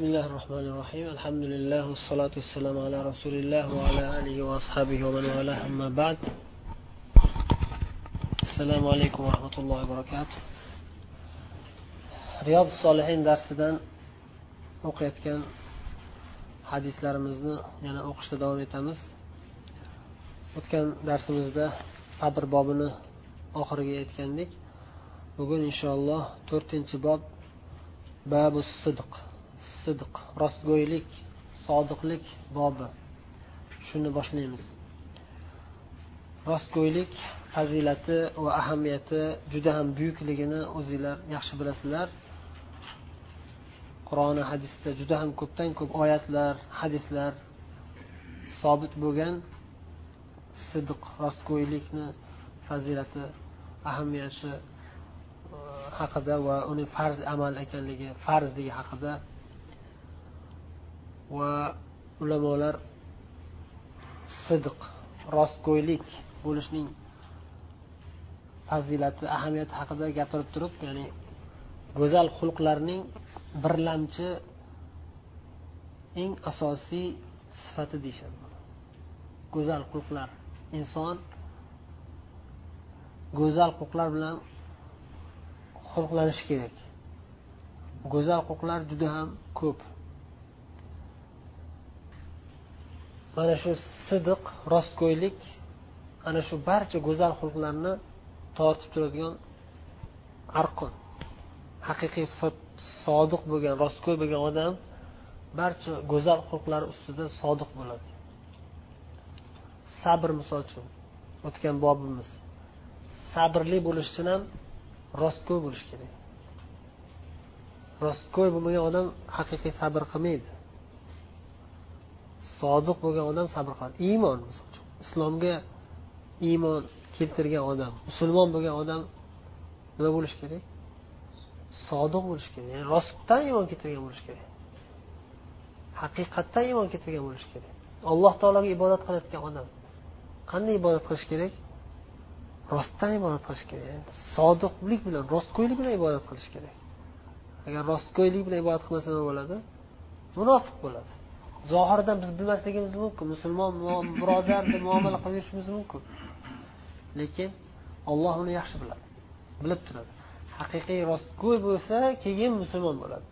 بسم الله الرحمن الرحيم الحمد لله والصلاة والسلام على رسول الله وعلى آله وأصحابه ومن والاه أما بعد السلام عليكم ورحمة الله وبركاته رياض الصالحين درسdan o'qiyotgan hadislarimizni yana o'qishda davom etamiz o'tgan darsimizda sabr bobini oxiriga yetgandik bugun inshaalloh to'rtinchi bob babu sidq Sidq rostgo'ylik sodiqlik bobi. Shuni boshlaymiz. Rostgo'ylik fazilati va ahamiyati juda ham buyukligini o'zinglar yaxshi bilasizlar. Qur'oni hadisda juda ham ko'pdan ko'p oyatlar hadislar sobit bo'lgan sidq rostgo'ylikni fazilati ahamiyati e, haqida va uni farz amal ekanligi farzligi haqida va ulamolar sidq rostgo'ylik bo'lishning fazilati ahamiyati haqida gapirib turib ya'ni go'zal xulqlarning birlamchi eng asosiy sifati deyishadi go'zal xulqlar inson go'zal xulqlar bilan xulqlanishi kerak. Go'zal xulqlar juda ham ko'p. Mana shu sidiq rostgo'ylik ana shu barcha go'zal xulqlarni tortib turadigan arqon. Haqiqiy sodiq bo'lgan rostgo'y bo'lgan odam barcha go'zal xulqlari ustida sodiq bo'ladi. Sabr misol uchun o'tgan bobimiz. Sabrli bo'lish uchun ham rostgo'y bo'lish kerak. Rostgo'y bo'lmagan odam haqiqiy sabr qilmaydi. Sodiq bo'lgan odam sabr qiladi. Iymon misol uchun. Islomga iymon keltirgan odam musulmon bo'lgan odam nima bo'lishi kerak? Sodiq bo'lishi kerak. Ya'ni rostdan iymon keltirgan bo'lishi kerak. Haqiqatdan iymon keltirgan bo'lishi kerak. Alloh taologa ibodat qilayotgan odam qanday ibodat qilish kerak? Rostdan ibodat qilish kerak. Sodiqlik bilan rostgo'ylik bilan ibodat qilish kerak. Agar rostgo'ylik bilan ibodat qilmasa nima bo'ladi? Munofiq bo'ladi. Zohirdan biz bilmasligimiz mumkin. Musulmon birodar deb muomala qilib yurishimiz mumkin. Lekin olloh uni yaxshi biladi. Bilib turadi. Haqiqiy rostgo'y bo'lsa keyin musulmon bo'ladi.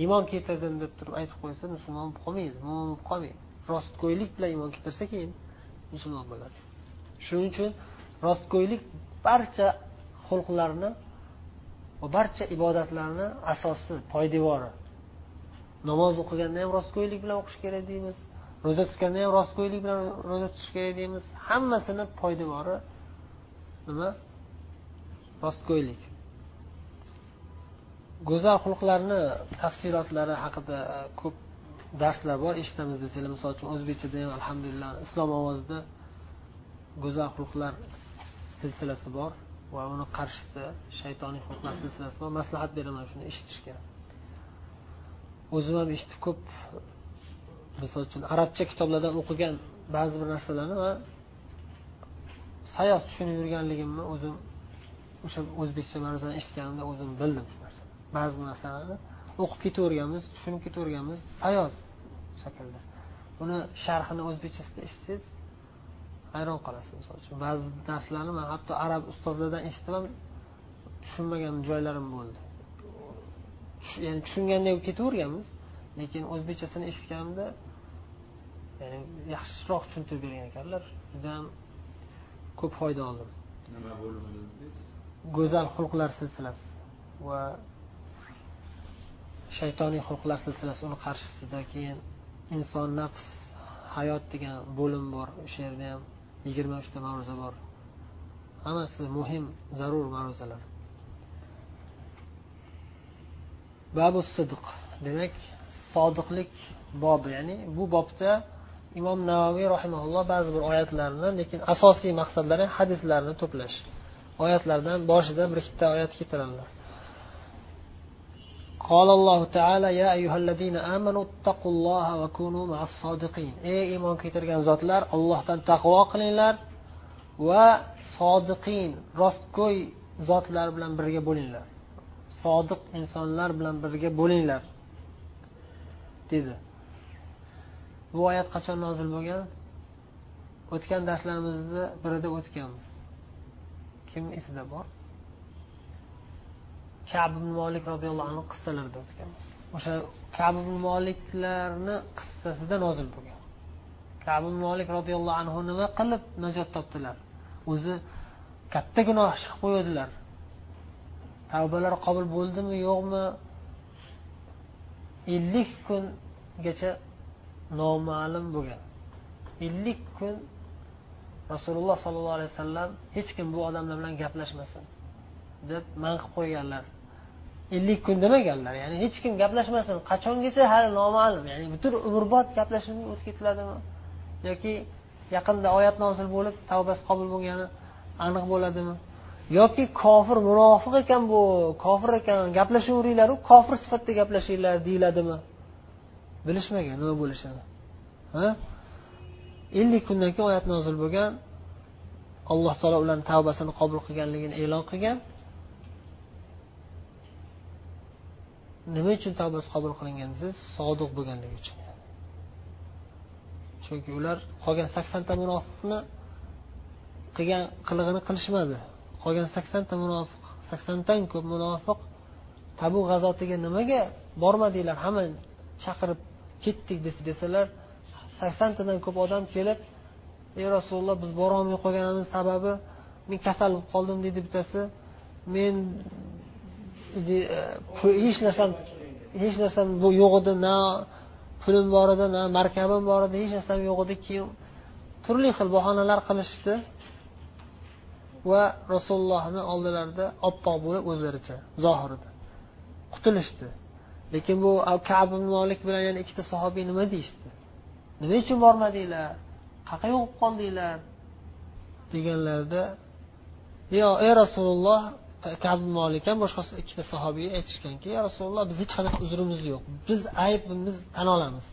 Iymon keltirdim deb turib aytib qo'ysa musulmon bo'lib qolmaydi mo'min bo'lib qolmaydi. Rostgo'ylik bilan iymon keltirsa keyin musulmon bo'ladi. Shuning uchun rostgo'ylik barcha xulqlarni va barcha ibodatlarni asosi poydevori namoz o'qiganda ham rostgo'ylik bilan o'qish kerak deymiz. Ro'za tutganda ham rostgo'ylik bilan ro'za tutish kerak deymiz. Hammasini poydevori nima? Rostgo'ylik. Go'zal xulqlarni tafsilotlari haqida ko'p darslar bor. Eshitamiz desanglar misol uchun o'zbekchada ham alhamdulillah islom ovozida go'zal xulqlar silsilasi bor va uni qarshisi shaytoniy xulqlar silsilasi bor. Maslahat beraman shuni eshitishga. O'zim ham eshitib ko'p misol uchun arabcha kitoblardan o'qigan ba'zi bir narsalarni va sayoz tushunib yurganligimni o'zim o'sha o'zbekcha ma'ruzani eshitganimda o'zim bildim shu narsani. Ba'zi bir narsalarni o'qib ketaverganmiz tushunib ketaverganmiz sayoz shaklda. Buni sharhini o'zbekchasida eshitsangiz hayron qolasiz misol uchun. Ba'zi darslarni man hatto arab ustozlardan eshitib ham tushunmagan joylarim bo'ldi. Ya'ni tushunganday bo'lib ketaverganmiz lekin o'zbekchasini eshitganimda ya'ni yaxshiroq tushuntirib bergan ekanlar judayam ko'p foyda oldim. Nima bo'limi go'zal xulqlar silsilasi va shaytoniy xulqlar silsilasi uni qarshisida keyin inson nafs hayot degan bo'lim bor o'sha yerda ham yigirma uchta ma'ruza bor. Hammasi muhim zarur ma'ruzalar babu sidq demak sodiqlik bobi ya'ni bu bobda imom navoiy rahimaulloh ba'zi bir oyatlarni lekin asosiy maqsadlari hadislarni to'plash oyatlardan boshida bir ikkita oyat keltiradilar قال الله تعالى يا أيها الذين آمنوا اتقوا الله وكونوا مع الصادقين ey iymon keltirgan zotlar Allohdan taqvo qilinglar va sodiqin rostgo'y zotlar bilan birga bo'linglar sodiq insonlar bilan birga bo'linglar dedi. Bu oyat qachon nozil bo'lgan? O'tgan darslarimizni birida o'tganmiz. Kim esida bor? Kab ibn molik roziyallohu anhu qissalarida o'tganmiz. O'sha kab ibn moliklarni qissasida nozil bo'lgan. Kab ibn molik roziyallohu anhu nima qilib najot topdilar? O'zi katta gunoh ish qo'yadilar. Tavbalar qabul bo'ldimi yo'qmi? Ellik kungacha noma'lum bo'lgan. Ellik kun rasululloh sollallohu alayhi vasallam hech kim bu odamlar bilan gaplashmasin deb man qilib qo'yganlar. Ellik kun demaganlar ya'ni hech kim gaplashmasin qachongacha hali noma'lum ya'ni butun umrbod gaplashilmay o'tib ketiladimi? Yoki yaqinda oyat nozil bo'lib tavbasi qabul bo'lgani aniq bo'ladimi? Yoki kofir munofiq ekan bu kofir ekan gaplashaveringlaru kofir sifatida gaplashinglar deyiladimi? Bilishmagan nima bo'lishini ha? Ellik kundan keyin oyat nozil bo'lgan alloh taolo ularni tavbasini qabul qilganligini e'lon qilgan. Nima uchun tavbasi qabul qilingan desangiz sodiq bo'lganligi uchun chunki ular qolgan saksonta munofiqni qilgan qilig'ini qilishmadi. Qolgan saksonta munofiq saksondan ko'p munofiq tabu g'azotiga nimaga bormadinglar hamma chaqirib ketdik desalar saksontadan ko'p odam kelib ey rasululloh biz borolmay qolganimiz sababi men kasal bo'lib qoldim deydi bittasi. Men e, hech narsam hech narsam yo'q edi na pulim bor edi na markabim bor edi hech narsam yo'q edi keyin turli xil bahonalar qilishdi. Va rasulullohni oldilarida oppoq bo'lib o'zlaricha zohirida qutulishdi lekin bu kab molik bilan yana ikkita sahobiy nima deyishdi? Nima uchun bormadinglar? Qayerqa yo'qib qoldinglar? Deganlarida yo ey rasululloh kab molik ham boshqa ikkita sahobiy aytishganki ya rasululloh biz hech qanaqa uzrimiz yo'q. Biz aybimiz tan olamiz.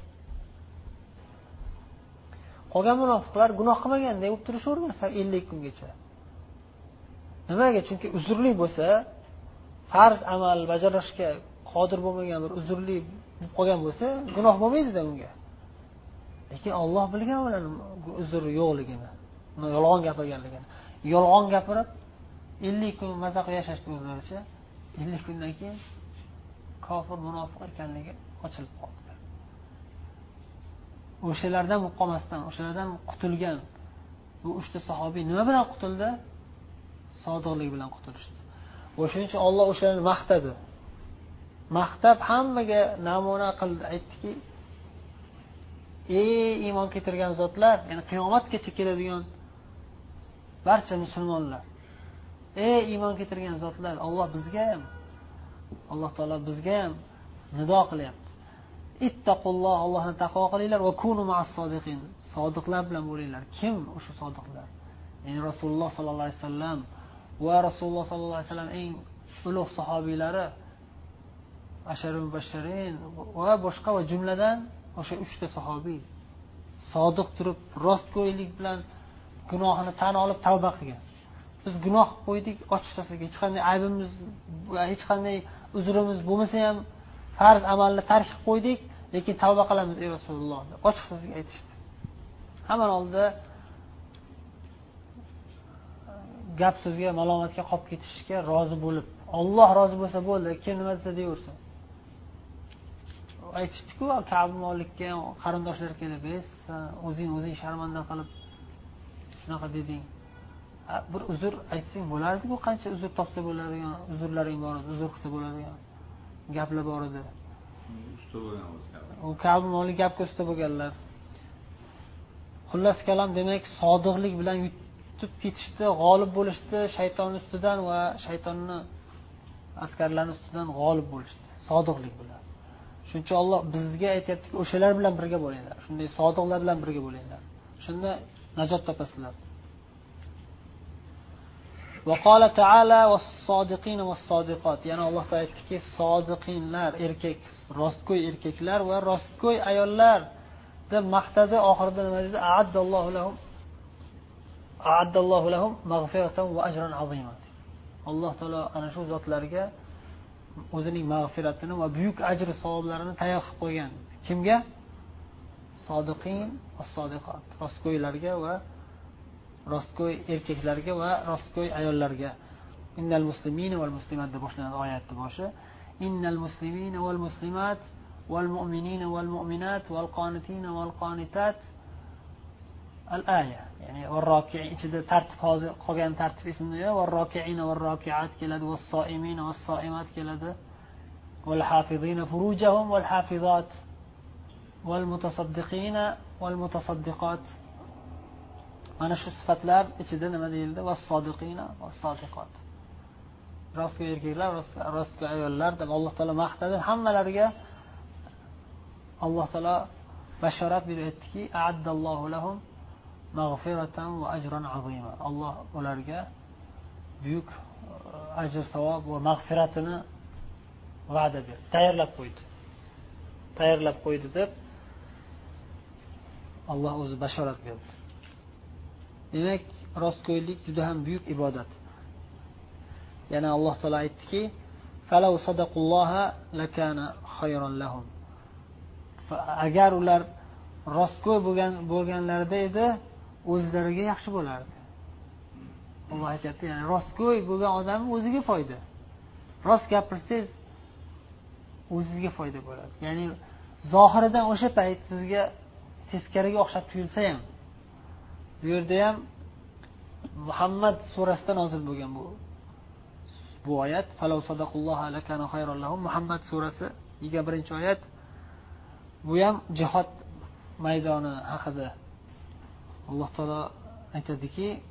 Qolgan munofiqlar gunoh qilmaganday bo'lib turishavergan ellik kungacha nimaga? Chunki uzrli bo'lsa farz amal bajarishga qodir bo'lmagan bir uzrli bo'lib qolgan bo'lsa gunoh bo'lmaydida unga. Lekin olloh bilgan ularni uzri yo'qligini yolg'on gapirganligini. Yolg'on gapirib ellik kun maza qilib yashashdi o'zlaricha ellik kundan keyin kofir munofiq ekanligi ochilib qoldi. O'shalardan bo'lib qolmasdan o'shalardan qutulgan bu uchta sahobiy nima bilan qutuldi? Sodiqlik bilan qutulishdi o'shaning uchun olloh o'shalarni maqtadi. Maqtab hammaga namuna qildi. Aytdiki ey iymon keltirgan zotlar ya'ni qiyomatgacha keladigan barcha musulmonlar ey iymon keltirgan zotlar olloh bizga ham alloh taolo bizga ham nido qilyapti. Ittaqulloh allohni taqvo qilinglar va kunu sodiqlar bilan bo'linglar. Kim? O'sha sodiqlar. Ya'ni rasululloh sollallohu alayhi vasallam va rasululloh sollallohu alayhi vasallam eng ulug' sahobiylari ashari mubasharin va boshqa va jumladan o'sha uchta sahobiy. Sodiq turib rostgo'ylik bilan gunohini tan olib tavba qilgan. Biz gunoh qilib qo'ydik ochiqchasiga hech qanday aybimiz hech qanday uzrimiz bo'lmasa ham farz amalni tark qilib qo'ydik lekin tavba qilamiz ey rasululloh deb ochiqchasiga aytishdi. Hammani oldida gap so'zga malomatga qolib ketishga rozi bo'lib olloh rozi bo'lsa bo'ldi kim nima desa deyaversin aytishdiku kabi molikka qarindoshlar kelib e san o'zing o'zing sharmanda qilib shunaqa deding. Bir uzr aytsang bo'lardiku qancha uzr topsa bo'ladigan uzrlaring bor edi uzr qilsa bo'ladigan gaplar bor edi. U kabi molik gapga usta bo'lganlar. Xullas kalom demak sodiqlik bilan yutib ketishdi g'olib bo'lishdi shayton ustidan va shaytonni askarlarni ustidan g'olib bo'lishdi sodiqlik bilan shuning uchun olloh bizga aytyaptiki o'shalar bilan birga bo'linglar shunday sodiqlar bilan birga bo'linglar shunda najot topasizlar وقال تعالى والصادقين والصادقات yana alloh taolo aytdiki sodiqinlar erkak rostgo'y erkaklar va rostgo'y ayollar deb maqtadi oxirida nima dedi Aaddallohu lahum mag'firatan va ajran azima. Alloh taolo ana shu zotlarga o'zining mag'firatini va buyuk ajr savoblarini tayyor qilib qo'ygan. Kimga? Sodiqin va sodiqat. Rostgo'ylarga va rostgo'y erkaklarga va rostgo'y ayollarga. Innal muslimina val muslimat deb boshlanadi oyatni boshi. Innal muslimina val muslimat val mu'minina val mu'minat val qonitina val qonitat al aya ya'ni ichida tartib hozir qolgan tartib ismida yo'q varrokiina varrokiat keladi vassoimina vassoimat keladi والحافظين فروجهم والحافظات والمتصدقين والمتصدقات mana shu sifatlar ichida nima deyildi vassodiqina vassodiqot rostgo'y erkaklar rostgo'y ayollar deb alloh taolo maqtadi hammalariga alloh taolo bashorat berib aytdiki lahum mag'firatan va ajron azima. Alloh ularga buyuk e, ajr savob va mag'firatini va'da berdi tayyorlab qo'ydi. Tayyorlab qo'ydi deb alloh o'zi bashorat berdi. Demak rostgo'ylik juda ham buyuk ibodat. Yana alloh taolo aytdiki agar ular rostgo'y bo'lgan bo'lganlarida edi o'zlariga yaxshi bo'lardi. Alloh aytyapti ya'ni rostgo'y bo'lgan odam o'ziga foyda. Rost gapirsangiz o'zizga foyda bo'ladi. Ya'ni zohiridan o'sha payt sizga teskariga o'xshab tuyulsa ham bu yerda ham muhammad surasida nozil bo'lgan bu bu oyat. Muhammad surasi yigirma birinchi oyat. Bu ham jihod maydoni haqida alloh taolo aytadiki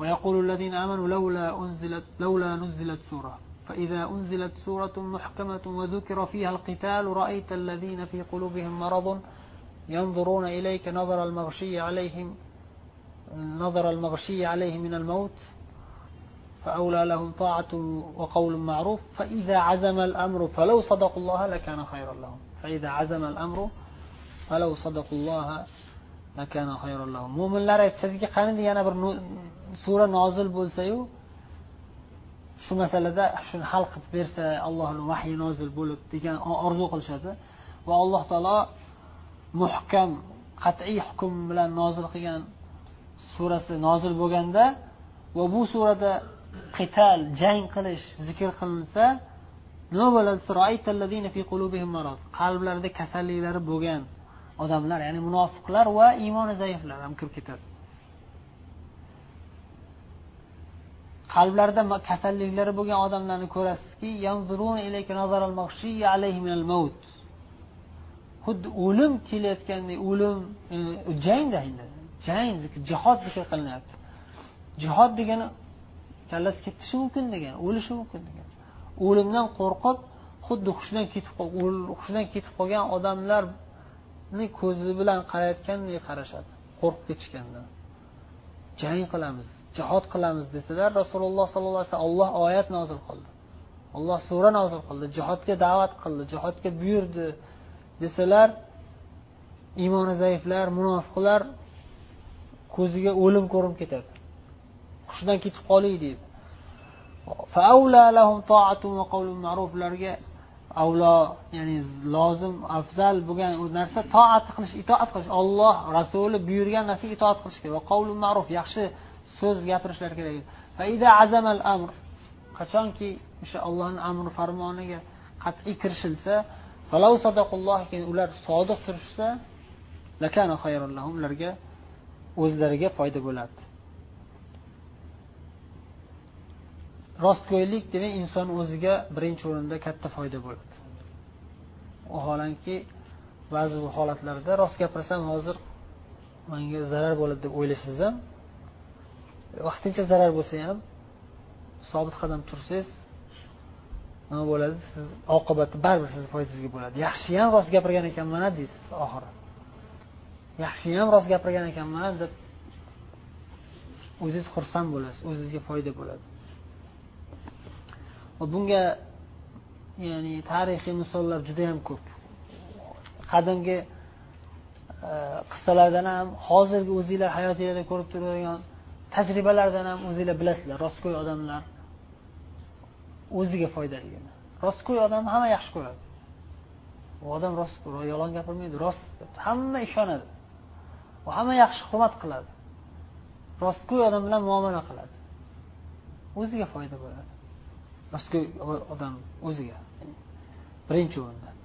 ويقول الذين آمنوا لولا أنزلت لولا نزلت سورة. فإذا أنزلت سورة محكمة وذكر فيها القتال رأيت الذين في قلوبهم مرض ينظرون إليك. نظر المغشي عليهم نظر المغشي عليه من الموت. فأولى لهم طاعة وقول معروف. فإذا عزم الأمر فلو صدقوا الله لكان خيرا لهم. فإذا عزم الأمر فلو صدقوا الله mo'minlar aytishadiki qanidi yana bir sura nozil bo'lsayu shu masalada shuni hal qilib bersa allohni vahyi nozil bo'lib degan orzu qilishadi. Va alloh taolo muhkam qat'iy hukm bilan nozil qilgan surasi nozil bo'lganda va bu surada qital jang qilish zikr qilinsa nima bo'ladi? Qalblarida kasalliklari bo'lgan odamlar ya'ni munofiqlar va iymoni zaiflar ham kirib ketadi. Qalblarida kasalliklari bo'lgan odamlarni ko'rasizki xuddi o'lim kelayotgandek o'lim jangda endi jang jihod zikr qilinyapti. Jihod degani kallasi ketishi mumkin degan o'lishi mumkin degan o'limdan qo'rqib xuddi hushidan ketib hushidan ketib qolgan odamlar ko'zi bilan qarayotganday qarashadi. Qo'rqib ketishgandan. Jang qilamiz jihod qilamiz desalar rasululloh sollallohu alayhi vasallam olloh oyat nozil qildi. Olloh sura nozil qildi. Jihodga da'vat qildi jihodga buyurdi desalar iymoni zaiflar munofiqlar ko'ziga o'lim ko'rinib ketadi. Hushdan ketib qoling deydi. Ularga avlo ya'ni lozim afzal bo'lgan narsa toat qilish itoat qilish. Olloh rasuli buyurgan narsaga itoat qilish kerak va ma'ruf yaxshi so'z gapirishlar kerak. Amr qachonki o'sha ollohni amri farmoniga qat'iy kirishilsa ular sodiq turishsa ularga o'zlariga foyda bo'lardi. Rostgo'ylik demak inson o'ziga birinchi o'rinda katta foyda bo'ladi. Vaholanki ba'zi holatlarda rost gapirsam hozir manga zarar bo'ladi deb o'ylaysiz ham vaqtincha zarar bo'lsa ham sobit qadam tursangiz nima bo'ladi? Siz oqibati baribir sizni foydangizga bo'ladi. Yaxshiyam rost gapirgan ekanman deysiz oxiri. Yaxshiyam rost gapirgan ekanman deb o'zingiz xursand bo'lasiz o'zingizga foyda bo'ladi. Bunga ya'ni tarixiy misollar juda yam ko'p. Qadimgi e, qissalardan ham hozirgi o'zinglar hayotinglarda ko'rib turadigan tajribalardan ham o'zinglar bilasizlar. Rostgo'y odamlar o'ziga foydaligini rostgo'y odam hamma yaxshi ko'radi. U odam rost yolg'on gapirmaydi rost deb hamma ishonadi. U hamma yaxshi hurmat qiladi. Rostgo'y odam bilan muomala qiladi. O'ziga foyda bo'ladi. Rostgo'y odam o'ziga birinchi o'rinda.